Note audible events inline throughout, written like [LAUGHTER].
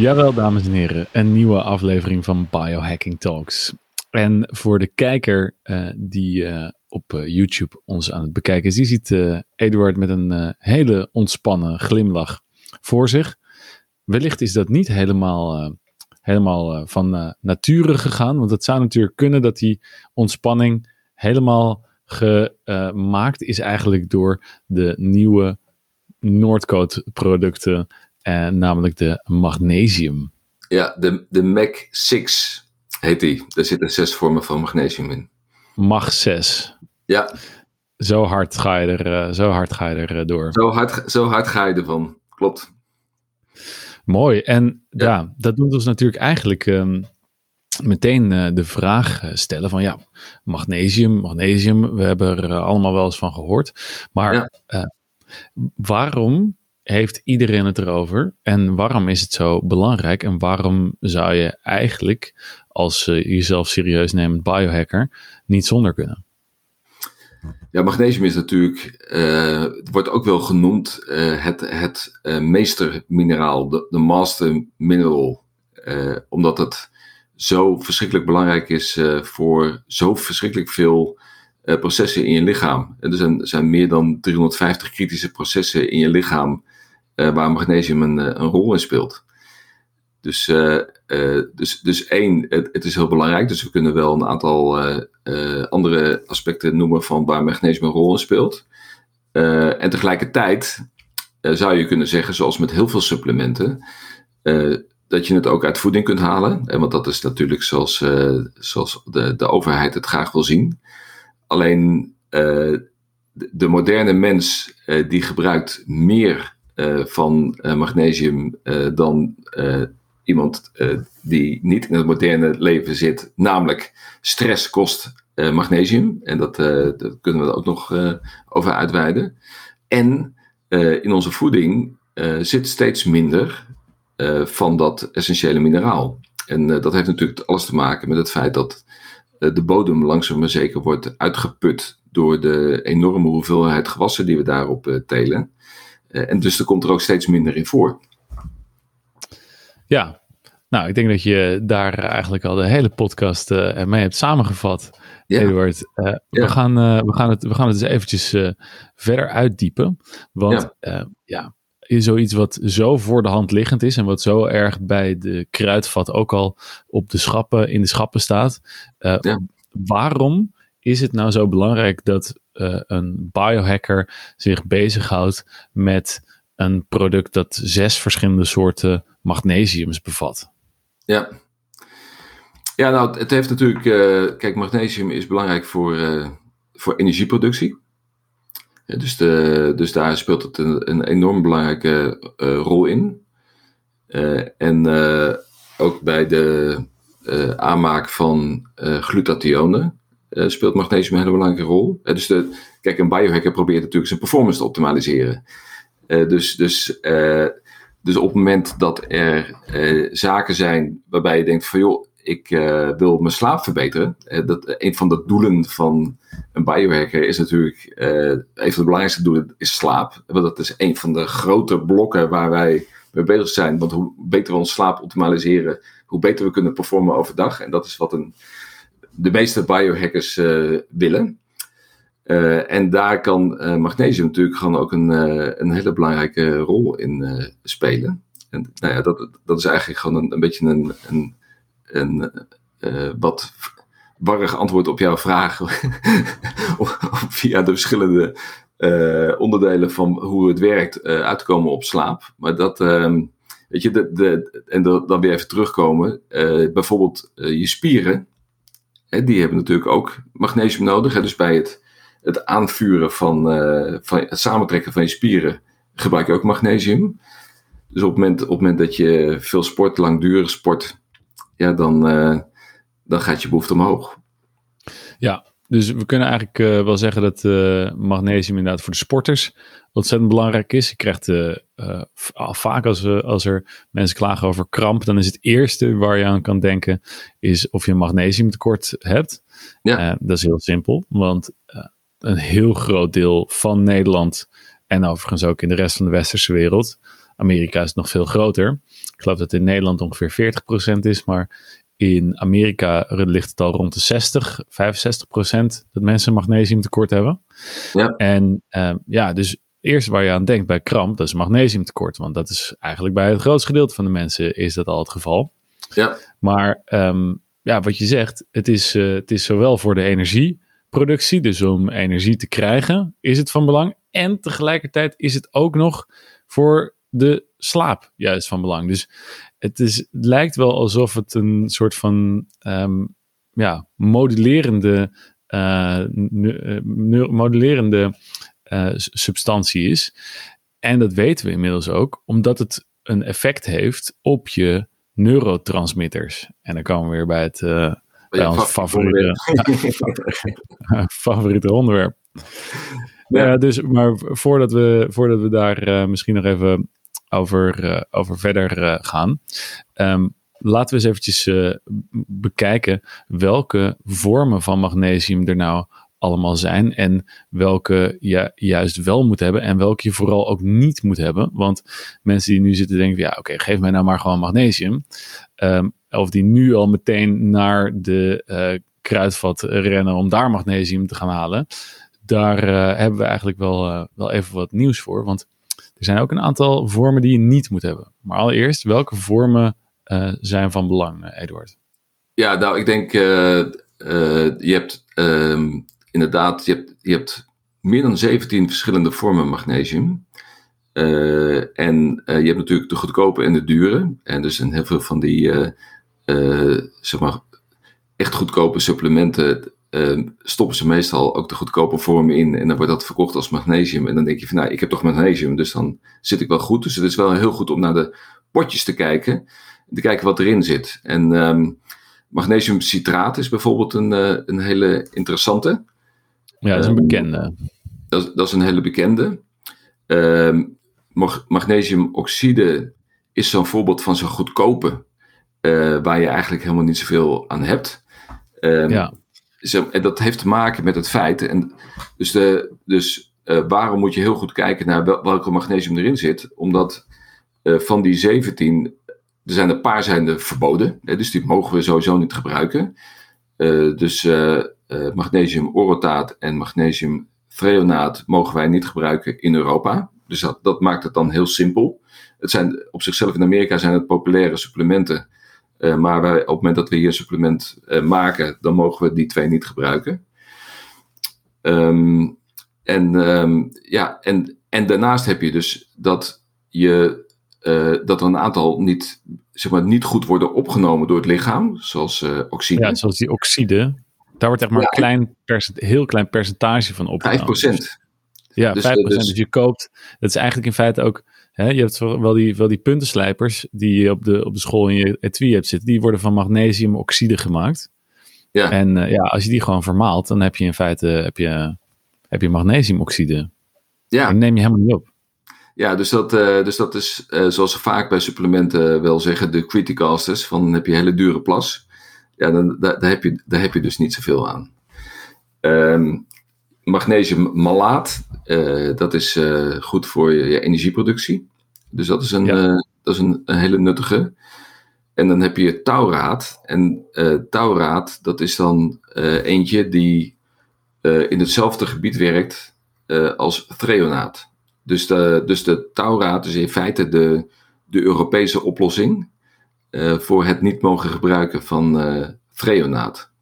Jawel, dames en heren, een nieuwe aflevering van Biohacking Talks. En voor de kijker uh, die uh, op uh, YouTube ons aan het bekijken is, die ziet Eduard met een hele ontspannen glimlach voor zich. Wellicht is dat niet helemaal, helemaal van nature gegaan, want het zou natuurlijk kunnen dat die ontspanning helemaal gemaakt is eigenlijk door de nieuwe Noordcoat producten uh, namelijk de magnesium. Ja, de, de MAC 6 heet die. Daar zitten zes vormen van magnesium in. Mag 6. Ja. Zo hard ga je er, uh, zo hard ga je er uh, door. Zo hard, zo hard ga je ervan, klopt. Mooi. En ja, ja dat doet ons natuurlijk eigenlijk um, meteen uh, de vraag stellen van ja, magnesium, magnesium, we hebben er allemaal wel eens van gehoord. Maar ja. waarom heeft iedereen het erover? En waarom is het zo belangrijk? En waarom zou je eigenlijk, als uh, jezelf serieus neemt, biohacker, niet zonder kunnen? Ja, magnesium is natuurlijk, uh, wordt ook wel genoemd uh, het, het meestermineraal, de, de master mineral. omdat het zo verschrikkelijk belangrijk is voor zo verschrikkelijk veel processen in je lichaam. En er zijn, er zijn meer dan 350 kritische processen in je lichaam uh, waar magnesium een, eh, een, rol in speelt. Dus, uh, dus, dus één, het, het, is heel belangrijk. Dus we kunnen wel een aantal andere aspecten noemen van waar magnesium een rol in speelt. en tegelijkertijd zou je kunnen zeggen, zoals met heel veel supplementen, dat je het ook uit voeding kunt halen. En want dat is natuurlijk zoals, zoals de, de overheid het graag wil zien. Alleen de moderne mens die gebruikt meer van uh, magnesium uh, dan iemand die niet in het moderne leven zit. Namelijk, stress kost magnesium. En dat, dat, kunnen we er ook nog over uitweiden. En in onze voeding zit steeds minder van dat essentiële mineraal. En dat heeft natuurlijk alles te maken met het feit dat de bodem langzaam maar zeker wordt uitgeput door de enorme hoeveelheid gewassen die we daarop telen. Uh, en dus er komt er ook steeds minder in voor. Ja, nou, ik denk dat je daar eigenlijk al de hele podcast uh, mee hebt samengevat, ja. Eduard. Uh, we, gaan, we, gaan het, we gaan het eens eventjes verder uitdiepen. Want ja. ja, zoiets wat zo voor de hand liggend is en wat zo erg bij de kruidvat ook al op de schappen, in de schappen staat. Waarom is het nou zo belangrijk dat uh, een biohacker zich bezighoudt met een product dat zes verschillende soorten magnesiums bevat? Ja. Ja, nou, het heeft natuurlijk. Uh, kijk, magnesium is belangrijk voor, uh, voor energieproductie. Dus, de, dus daar speelt het een, een enorm belangrijke rol in. en ook bij de aanmaak van glutathionen uh, speelt magnesium een hele belangrijke rol. Uh, dus de, kijk, een biohacker probeert natuurlijk zijn performance te optimaliseren. Uh, dus, dus, dus op het moment dat er zaken zijn waarbij je denkt van joh, ik wil mijn slaap verbeteren. dat, een van de doelen van een biohacker is natuurlijk, een van de belangrijkste doelen is slaap. Want dat is een van de grote blokken waar wij mee bezig zijn. Want hoe beter we ons slaap optimaliseren, hoe beter we kunnen performen overdag. En dat is wat een de meeste biohackers uh, willen. Uh, en daar kan uh, magnesium natuurlijk gewoon ook een, een hele belangrijke rol in spelen. En nou ja, dat, dat is eigenlijk gewoon een, een beetje een, een, een wat warrig antwoord op jouw vraag. [LAUGHS] via de verschillende onderdelen van hoe het werkt uit te komen op slaap. Maar dat, ehm, weet je, de, de, en dan weer even terugkomen. bijvoorbeeld je spieren die hebben natuurlijk ook magnesium nodig. Hè, dus bij het, het aanvuren van, uh, van het samentrekken van je spieren gebruik je ook magnesium. Dus op het moment, op het moment dat je veel sport, langdurig sport, ja, dan, uh, dan gaat je behoefte omhoog. Ja, dus we kunnen eigenlijk uh, wel zeggen dat uh, magnesium inderdaad voor de sporters ontzettend belangrijk is. Je krijgt uh, vaak als, als er mensen klagen over kramp, dan is het eerste waar je aan kan denken, is of je een magnesiumtekort hebt. Ja. dat is heel simpel, want een heel groot deel van Nederland en overigens ook in de rest van de westerse wereld Amerika is nog veel groter. Ik geloof dat in Nederland ongeveer 40% is, maar in Amerika ligt het al rond de 60, 65% dat mensen magnesiumtekort hebben. Ja. En uh, ja, dus eerst waar je aan denkt bij kramp, dat is magnesiumtekort. Want dat is eigenlijk bij het grootste gedeelte van de mensen is dat al het geval. Ja. Maar um, ja, wat je zegt, het is, uh, het is zowel voor de energieproductie, dus om energie te krijgen, is het van belang. En tegelijkertijd is het ook nog voor de slaap juist van belang. Dus het, is, het lijkt wel alsof het een soort van um, ja, modulerende, uh, modulerende uh, substantie is. En dat weten we inmiddels ook, omdat het een effect heeft op je neurotransmitters. En dan komen we weer bij het uh, bij ons favoriete, favoriete onderwerp. [LAUGHS] Ja. dus, maar voordat we, voordat we daar uh, misschien nog even over, uh, over verder gaan, um, laten we eens eventjes bekijken welke vormen van magnesium er nou allemaal zijn en welke je juist wel moet hebben en welke je vooral ook niet moet hebben. Want mensen die nu zitten denken, ja oké, geef mij nou maar gewoon magnesium. Um, of die nu al meteen naar de kruidvat rennen om daar magnesium te gaan halen. Daar hebben we eigenlijk wel, wel even wat nieuws voor. Want er zijn ook een aantal vormen die je niet moet hebben. Maar allereerst, welke vormen zijn van belang, Eduard? Ja, nou, ik denk, je hebt um, inderdaad, je hebt, je hebt meer dan 17 verschillende vormen magnesium. En je hebt natuurlijk de goedkope en de dure. En dus in heel veel van die, zeg maar, echt goedkope supplementen stoppen ze meestal ook de goedkope vormen in. En dan wordt dat verkocht als magnesium. En dan denk je van, nou, ik heb toch magnesium, dus dan zit ik wel goed. Dus het is wel heel goed om naar de potjes te kijken. Te kijken wat erin zit. En um, magnesiumcitraat is bijvoorbeeld een, een hele interessante. Ja, dat is een ehm, bekende. Dat, dat is een hele bekende. Uh, magnesiumoxide is zo'n voorbeeld van zo'n goedkope, uh, waar je eigenlijk helemaal niet zoveel aan hebt. Um, ja. En dat heeft te maken met het feit, en dus, de, dus uh, waarom moet je heel goed kijken naar wel, welke magnesium erin zit? Omdat uh, van die 17, er zijn een paar zijn er verboden, hè, dus die mogen we sowieso niet gebruiken. dus uh, magnesium orotaat en magnesium threonaat mogen wij niet gebruiken in Europa. Dus dat, dat maakt het dan heel simpel. Het zijn op zichzelf in Amerika zijn het populaire supplementen. Uh, maar wij, op het moment dat we hier een supplement uh, maken, dan mogen we die twee niet gebruiken. Um, en, um, ja, en, en daarnaast heb je dus dat, je, uh, dat er een aantal niet, zeg maar, niet goed worden opgenomen door het lichaam, zoals oxide. Ja, zoals die oxide. Daar wordt echt maar een klein heel klein percentage van opgenomen. 5%. Ja, dus, 5%. Dus, dus je koopt, dat is eigenlijk in feite ook, je hebt wel die, wel die puntenslijpers die je op de, op de school in je etui hebt zitten, die worden van magnesiumoxide gemaakt. Ja. En uh, ja, als je die gewoon vermaalt, dan heb je in feite heb je, heb je magnesiumoxide. Ja. En neem je helemaal niet op. Ja, dus dat, uh, dus dat is uh, zoals ze vaak bij supplementen wel zeggen, de criticasters. Van dan heb je hele dure plas ja, dan, daar, daar, heb je, daar heb je dus niet zoveel aan. Um, magnesiummalaat, dat is goed voor je, je, energieproductie. Dus dat is een, ja. uh, dat is een, een, hele nuttige. En dan heb je tauraat. En tauraat, dat is dan eentje die in hetzelfde gebied werkt als threonaat. Dus de, dus de tauraat is in feite de, de Europese oplossing uh, voor het niet mogen gebruiken van uh, freonaat.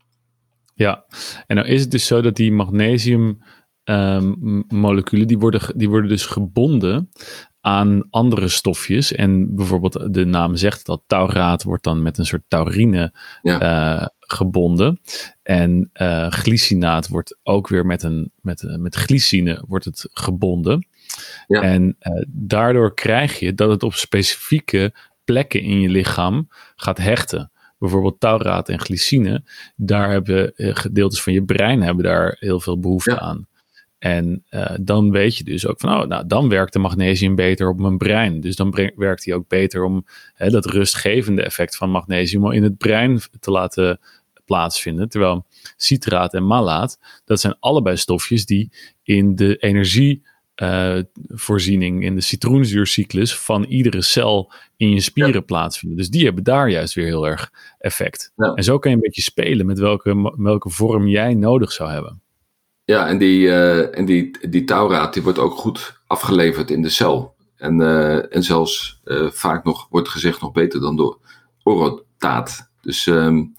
Ja, en nou is het dus zo dat die magnesium um, moleculen, die worden, die worden dus gebonden aan andere stofjes. En bijvoorbeeld de naam zegt dat tauraat wordt dan met een soort taurine ja. uh, gebonden. En uh, glycinaat wordt ook weer met, een, met, met glycine wordt het gebonden. Ja. En uh, daardoor krijg je dat het op specifieke plekken in je lichaam gaat hechten. Bijvoorbeeld tauraat en glycine, daar hebben eh, gedeeltes van je brein hebben daar heel veel behoefte aan. En uh, dan weet je dus ook van, oh, nou, dan werkt de magnesium beter op mijn brein. Dus dan werkt hij ook beter om hè, dat rustgevende effect van magnesium in het brein te laten plaatsvinden. Terwijl citraat en malaat, dat zijn allebei stofjes die in de energie voorziening in de citroenzuurcyclus van iedere cel in je spieren plaatsvinden. Dus die hebben daar juist weer heel erg effect. En zo kan je een beetje spelen met welke, welke vorm jij nodig zou hebben. Ja, en die, uh, en die, die touwraad die wordt ook goed afgeleverd in de cel. En, uh, en zelfs uh, vaak nog wordt gezegd nog beter dan door orotaat. Dus, um,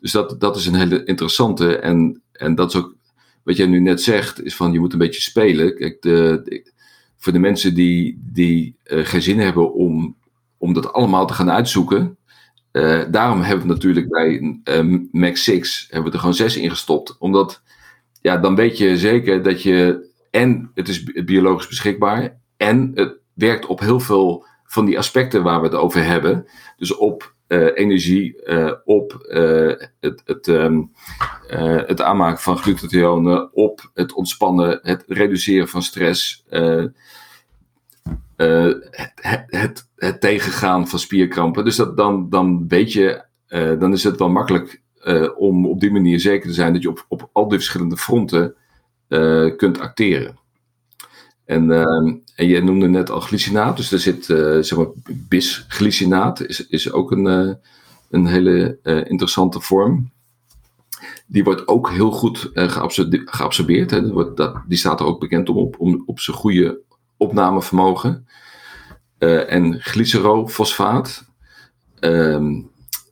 dus dat, dat is een hele interessante. En, en dat is ook wat jij nu net zegt, is van je moet een beetje spelen. Kijk, de, voor de mensen die, die geen zin hebben om, om dat allemaal te gaan uitzoeken. daarom hebben we natuurlijk bij Max 6 hebben we er gewoon zes in gestopt. Omdat ja, dan weet je zeker dat je en het is biologisch beschikbaar en het werkt op heel veel van die aspecten waar we het over hebben. Dus op uh, energie, uh, op uh, het, het, um, het aanmaken van glutathione, op het ontspannen, het reduceren van stress, het, het, het, tegengaan van spierkrampen. Dus dat, dan, dan weet je, dan is het wel makkelijk uh, om op die manier zeker te zijn dat je op, op al die verschillende fronten uh, kunt acteren. En, uh, en je noemde net al glycinaat, dus er zit zeg maar bisglycinaat, is, is ook een, een hele interessante vorm. Die wordt ook heel goed geabsorbeerd. Hè. Dat wordt, dat, die staat er ook bekend om op, om, op zijn goede opnamevermogen. en glycerofosfaat, ehm,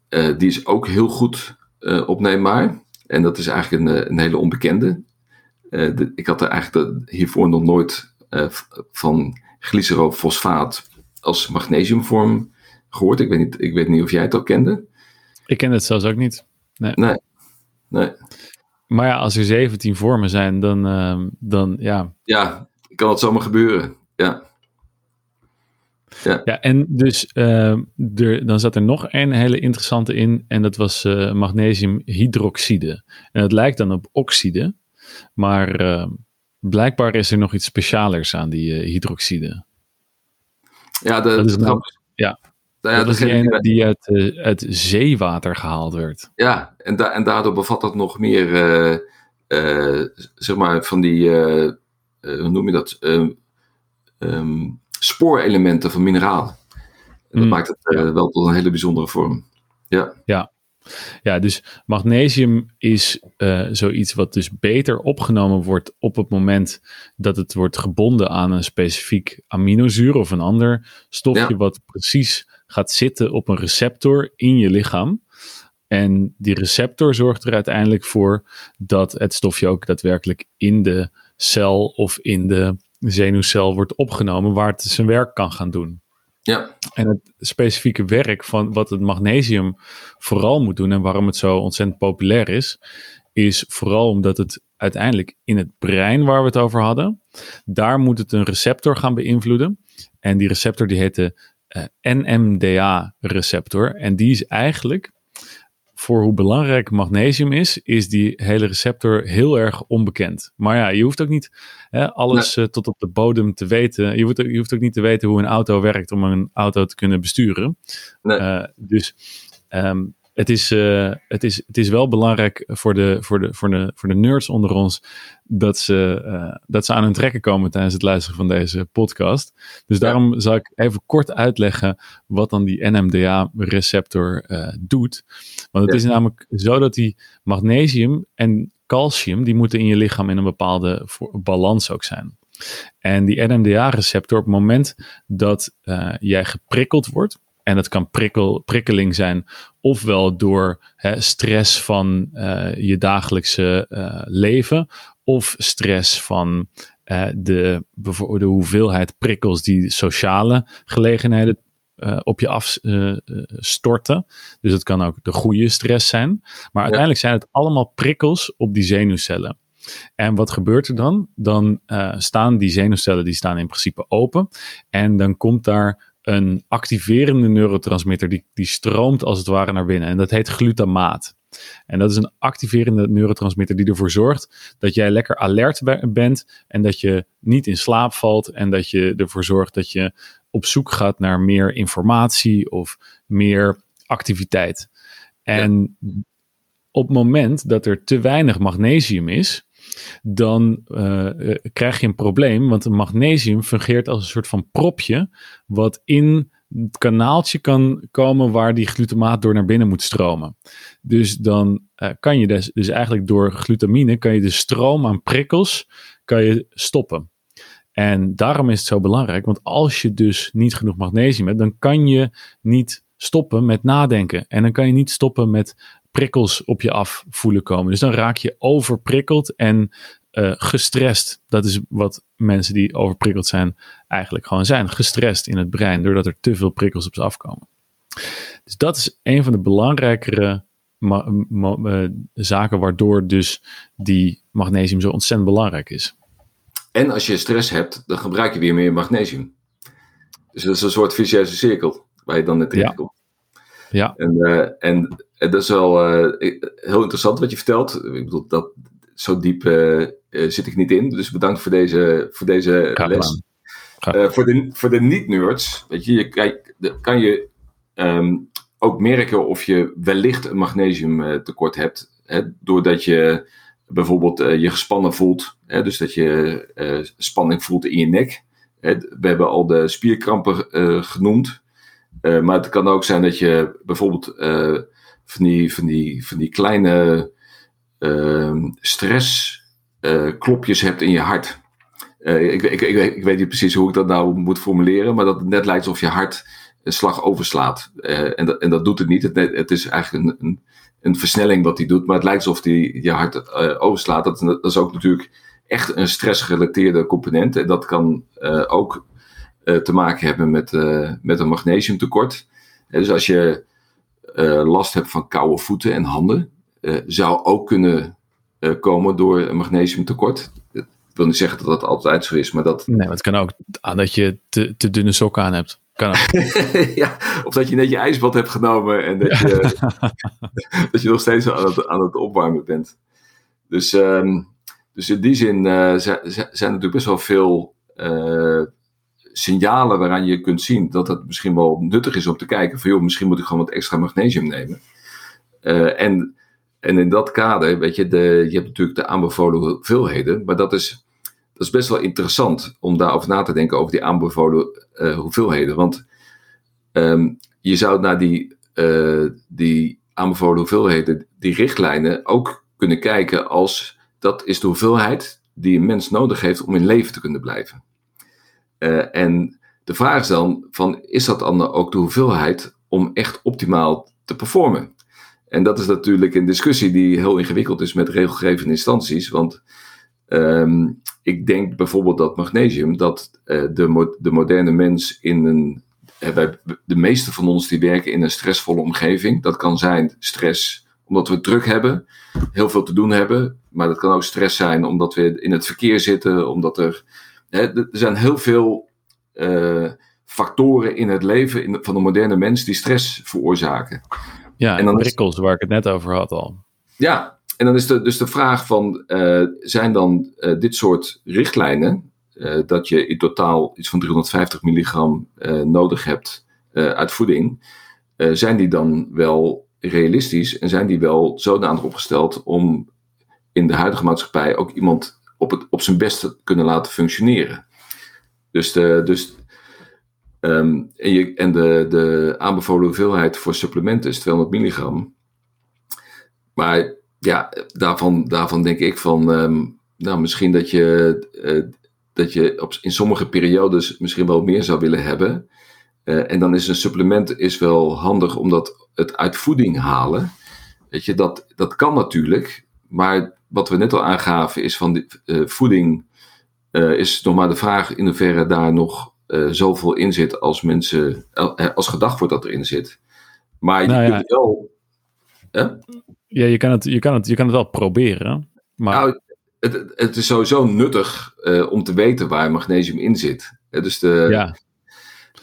die is ook heel goed uh, opneembaar. En dat is eigenlijk een, eh, een hele onbekende. Uh, de, ik had er eigenlijk hiervoor nog nooit van glycerofosfaat als magnesiumvorm gehoord. Ik weet, niet, ik weet niet of jij het al kende. Ik ken het zelfs ook niet. Nee. nee. nee. Maar ja, als er 17 vormen zijn, dan, uh, dan ja. Ja, kan het zomaar gebeuren. Ja. Ja. ja, en dus uh, er, dan zat er nog een hele interessante in en dat was uh, magnesiumhydroxide. En het lijkt dan op oxide, maar uh, blijkbaar is er nog iets specialers aan die hydroxide. Ja, de, dat is nou, ja. Ja, dat is die die uit, uit zeewater gehaald werd. Ja, en, da en daardoor bevat dat nog meer, zeg maar, van die, hoe noem je dat? Um, spoorelementen van mineralen. En dat mm. maakt het uh, wel tot een hele bijzondere vorm. Ja. Ja. Ja, dus magnesium is uh, zoiets wat dus beter opgenomen wordt op het moment dat het wordt gebonden aan een specifiek aminozuur of een ander stofje wat precies gaat zitten op een receptor in je lichaam. En die receptor zorgt er uiteindelijk voor dat het stofje ook daadwerkelijk in de cel of in de zenuwcel wordt opgenomen waar het zijn werk kan gaan doen. Ja. En het specifieke werk van wat het magnesium vooral moet doen en waarom het zo ontzettend populair is, is vooral omdat het uiteindelijk in het brein waar we het over hadden, daar moet het een receptor gaan beïnvloeden. En die receptor die heet de uh, eh, NMDA-receptor. En die is eigenlijk voor hoe belangrijk magnesium is, is die hele receptor heel erg onbekend. Maar ja, je hoeft ook niet hè, alles eh, tot op de bodem te weten. Je hoeft, je hoeft, ook niet te weten hoe een auto werkt om een auto te kunnen besturen. Nee. Uh, dus um, het is, uh, het, is, het is wel belangrijk voor de, voor de, voor de, voor de nerds onder ons dat ze, uh, dat ze aan hun trekken komen tijdens het luisteren van deze podcast. Dus daarom zal ik even kort uitleggen wat dan die NMDA-receptor uh, doet. Want het is namelijk zo dat die magnesium en calcium, die moeten in je lichaam in een bepaalde balans ook zijn. En die NMDA-receptor, op het moment dat jij geprikkeld wordt, en dat kan prikkel, prikkeling zijn, ofwel door hè, stress van uh, je dagelijkse uh, leven, of stress van uh, de, de hoeveelheid prikkels die sociale gelegenheden op je afstorten. dus het kan ook de goede stress zijn. Maar uiteindelijk zijn het allemaal prikkels op die zenuwcellen. En wat gebeurt er dan? Dan staan die zenuwcellen die staan in principe open. En dan komt daar een activerende neurotransmitter die, die stroomt als het ware naar binnen. En dat heet glutamaat. En dat is een activerende neurotransmitter die ervoor zorgt dat jij lekker alert bent en dat je niet in slaap valt en dat je ervoor zorgt dat je op zoek gaat naar meer informatie of meer activiteit. En op het moment dat er te weinig magnesium is, dan krijg je een probleem. Want magnesium fungeert als een soort van propje, wat in het kanaaltje kan komen waar die glutamaat door naar binnen moet stromen. Dus dan kan je dus, dus eigenlijk door glutamine kan je de stroom aan prikkels kan je stoppen. En daarom is het zo belangrijk, want als je dus niet genoeg magnesium hebt, dan kan je niet stoppen met nadenken. En dan kan je niet stoppen met prikkels op je af voelen komen. Dus dan raak je overprikkeld en uh, gestrest. Dat is wat mensen die overprikkeld zijn eigenlijk gewoon zijn. Gestrest in het brein, doordat er te veel prikkels op ze afkomen. Dus dat is een van de belangrijkere uh, zaken waardoor dus die magnesium zo ontzettend belangrijk is. En als je stress hebt, dan gebruik je weer meer magnesium. Dus dat is een soort vicieuze cirkel waar je dan net in komt. Ja. En, uh, en, dat is wel uh, heel interessant wat je vertelt. Ik bedoel, dat, zo diep uh, zit ik niet in. Dus bedankt voor deze, voor deze les. voor de, voor de niet-nerds, weet je, je kijk, kan je um, ook merken of je wellicht een magnesiumtekort hebt. Hè, doordat je bijvoorbeeld je gespannen voelt. Hè, dus dat je spanning voelt in je nek. Hè, we hebben al de spierkrampen genoemd. maar het kan ook zijn dat je bijvoorbeeld van, die, van, die, van die kleine ehm, stressklopjes hebt in je hart. Ik, ik, ik, ik, weet niet precies hoe ik dat nou moet formuleren, maar dat het net lijkt alsof je hart een slag overslaat. en, dat, en dat doet het niet. Het, het is eigenlijk een, een een versnelling wat hij doet. Maar het lijkt alsof hij je hart overslaat. Dat, is ook natuurlijk echt een stressgerelateerde component. En dat kan ook te maken hebben met, met een magnesiumtekort. dus als je last hebt van koude voeten en handen, zou ook kunnen komen door een magnesiumtekort. Ik wil niet zeggen dat dat altijd zo is, maar dat... Nee, maar het kan ook aan dat je te, te dunne sokken aan hebt. Kan [LAUGHS] ja, of dat je net je ijsbad hebt genomen en dat je, [LAUGHS] dat je nog steeds aan het, aan het opwarmen bent. Dus, um, dus in die zin uh, zijn, zijn natuurlijk best wel veel uh, signalen waaraan je kunt zien dat het misschien wel nuttig is om te kijken van joh, misschien moet ik gewoon wat extra magnesium nemen. Uh, en, en in dat kader, weet je, de, je hebt natuurlijk de aanbevolen hoeveelheden, maar dat is dat is best wel interessant om daarover na te denken, over die aanbevolen uh, hoeveelheden. Want um, je zou naar die, uh, die aanbevolen hoeveelheden, die richtlijnen, ook kunnen kijken als dat is de hoeveelheid die een mens nodig heeft om in leven te kunnen blijven. Uh, en de vraag is dan, van, is dat dan ook de hoeveelheid om echt optimaal te performen? En dat is natuurlijk een discussie die heel ingewikkeld is met regelgevende instanties, want um, ik denk bijvoorbeeld dat magnesium, dat uh, de, de moderne mens in een. Wij, de meeste van ons die werken in een stressvolle omgeving. Dat kan zijn stress omdat we druk hebben, heel veel te doen hebben. Maar dat kan ook stress zijn omdat we in het verkeer zitten, omdat er. Hè, er zijn heel veel uh, factoren in het leven in, van de moderne mens die stress veroorzaken. Ja, en dan prikkels waar ik het net over had al. Ja, en dan is de, dus de vraag van, uh, zijn dan uh, dit soort richtlijnen, dat je in totaal iets van 350 milligram nodig hebt uit voeding, zijn die dan wel realistisch en zijn die wel zodanig opgesteld om in de huidige maatschappij ook iemand op, het, op zijn best kunnen laten functioneren? Dus, de, dus um, en, je, en de, de aanbevolen hoeveelheid voor supplementen is 200 milligram. Maar ja, daarvan, daarvan denk ik van, um, nou misschien dat je, uh, dat je op, in sommige periodes misschien wel meer zou willen hebben. Uh, en dan is een supplement is wel handig omdat het uit voeding halen. Weet je, dat, dat kan natuurlijk. Maar wat we net al aangaven is van die, uh, voeding is nog maar de vraag in hoeverre daar nog zoveel in zit als mensen, als gedacht wordt dat erin zit. Maar je nou, kunt wel ja, je kan, het, je, kan het, je kan het wel proberen. Maar... Nou, het, het is sowieso nuttig om te weten waar magnesium in zit. dus de, ja,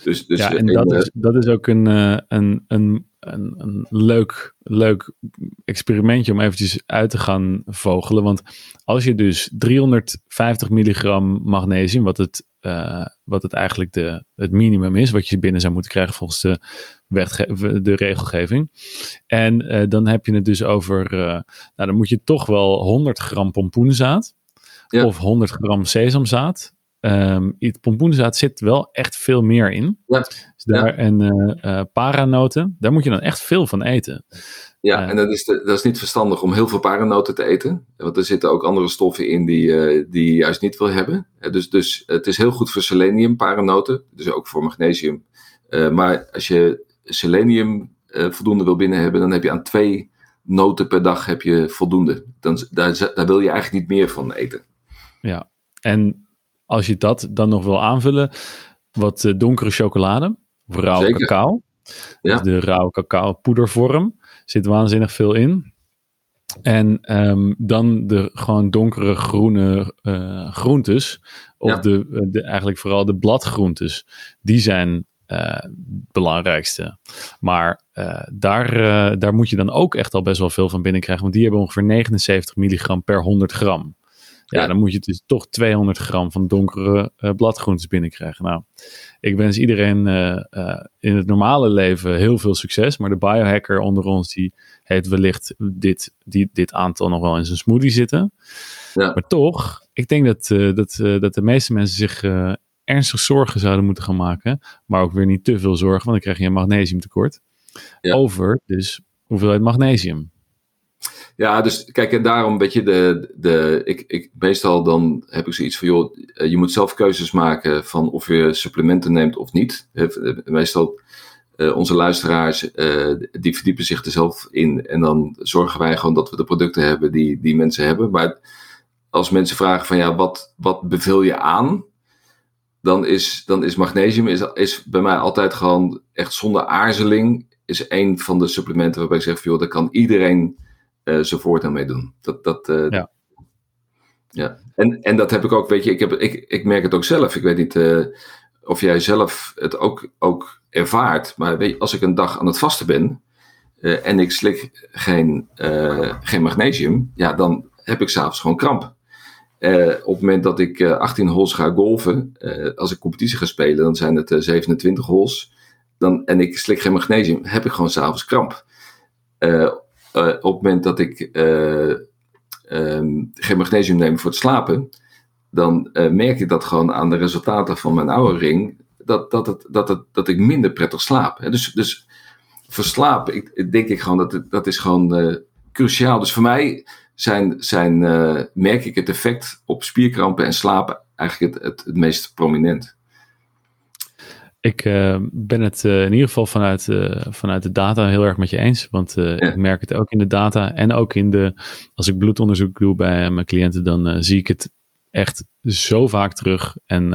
dus, dus ja en dat, is, dat is ook een, uh, een, een, een, een leuk, leuk experimentje om eventjes uit te gaan vogelen. Want als je dus 350 milligram magnesium, wat het, uh, wat het eigenlijk de, het minimum is, wat je binnen zou moeten krijgen volgens de de regelgeving. En uh, dan heb je het dus over, nou dan moet je toch wel 100 gram pompoenzaad. of 100 gram sesamzaad. Um, pompoenzaad zit wel echt veel meer in. Ja. Dus daar, En uh, paranoten, daar moet je dan echt veel van eten. Ja, uh, en dat is, dat is niet verstandig om heel veel paranoten te eten. Want er zitten ook andere stoffen in die, die je juist niet wil hebben. Dus, dus het is heel goed voor selenium, paranoten. Dus ook voor magnesium. maar als je selenium voldoende wil binnen hebben, dan heb je aan twee noten per dag heb je voldoende. Dan, daar, daar wil je eigenlijk niet meer van eten. Ja, en als je dat dan nog wil aanvullen, wat uh, donkere chocolade, of rauwe cacao. Ja. de rauwe cacao poedervorm. Zit waanzinnig veel in. En um, dan de gewoon donkere groene uh, groentes. Of ja. de, de, eigenlijk vooral de bladgroentes. Die zijn uh, belangrijkste. Maar uh, daar, uh, daar moet je dan ook echt al best wel veel van binnenkrijgen. Want die hebben ongeveer 79 milligram per 100 gram. Ja, dan moet je dus toch 200 gram van donkere uh, bladgroentes binnenkrijgen. Nou, ik wens iedereen uh, uh, in het normale leven heel veel succes. Maar de biohacker onder ons, die heeft wellicht dit, die, dit aantal nog wel in zijn smoothie zitten. Ja. Maar toch, ik denk dat, dat, dat de meeste mensen zich ernstig zorgen zouden moeten gaan maken. Maar ook weer niet te veel zorgen, want dan krijg je een magnesiumtekort. Ja. Over dus hoeveelheid magnesium. Ja, dus kijk, en daarom weet je, de, de, ik, ik, meestal dan heb ik zoiets van, joh, eh, je moet zelf keuzes maken van of je supplementen neemt of niet. Meestal, uh, onze luisteraars, die verdiepen zich er zelf in en dan zorgen wij gewoon dat we de producten hebben die, die mensen hebben. Maar als mensen vragen van, ja, wat, wat beveel je aan? Dan is, dan is magnesium is, is bij mij altijd gewoon echt zonder aarzeling, is een van de supplementen waarbij ik zeg van, joh, dat kan iedereen uh, zijn voortaan mee doen. Dat, dat, uh, ja. ja. En, en dat heb ik ook, weet je, ik, heb, ik, ik merk het ook zelf. Ik weet niet uh, of jij zelf het ook, ook ervaart, maar weet je, als ik een dag aan het vasten ben en ik slik geen, geen magnesium, ja, dan heb ik s'avonds gewoon kramp. op het moment dat ik 18 holes ga golven, als ik competitie ga spelen, dan zijn het 27 holes. Dan, en ik slik geen magnesium, heb ik gewoon s'avonds kramp. Uh, op het moment dat ik uh, geen magnesium neem voor het slapen, dan uh, merk ik dat gewoon aan de resultaten van mijn oude ring, dat, dat, het, dat, het, dat ik minder prettig slaap. Dus, dus voor slaap, ik, denk ik gewoon dat het, dat is gewoon cruciaal. Dus voor mij zijn, zijn, merk ik het effect op spierkrampen en slapen eigenlijk het, het, het meest prominent. Ik uh, ben het uh, in ieder geval vanuit, uh, vanuit de data heel erg met je eens. Want ja. ik merk het ook in de data en ook in de. Als ik bloedonderzoek doe bij mijn cliënten, dan zie ik het echt zo vaak terug. En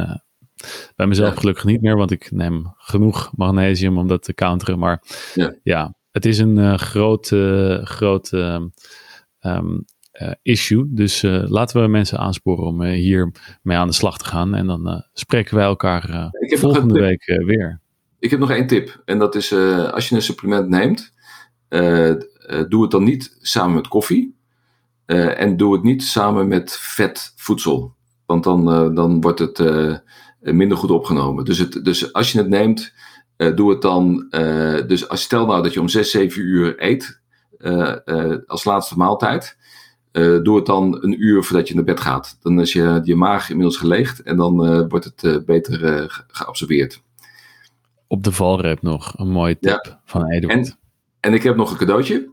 bij mezelf ja. gelukkig niet meer, want ik neem genoeg magnesium om dat te counteren. Maar ja, ja het is een groot, groot um, uh, issue. Dus uh, laten we mensen aansporen om uh, hier mee aan de slag te gaan. En dan spreken wij elkaar volgende week weer. Ik heb nog één tip. En dat is als je een supplement neemt, doe het dan niet samen met koffie. en doe het niet samen met vet voedsel. Want dan, dan wordt het minder goed opgenomen. Dus, het, dus als je het neemt, doe het dan. dus als, stel nou dat je om 6, 7 uur eet. als laatste maaltijd. Uh, doe het dan een uur voordat je naar bed gaat. Dan is je, je maag inmiddels geleegd en dan uh, wordt het uh, beter geabsorbeerd. Op de valreep nog, een mooie tip ja. van Eduard. En, en, ik heb nog een cadeautje.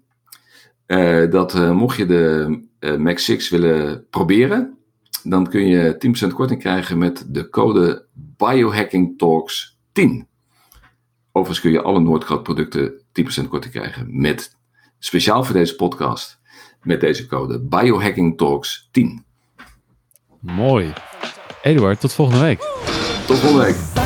dat mocht je de Max 6 willen proberen, dan kun je 10% korting krijgen met de code Biohacking Talks 10. Overigens kun je alle Noordgroot producten 10% korting krijgen met speciaal voor deze podcast met deze code Biohacking Talks 10. Mooi. Eduard, tot volgende week. Tot volgende week.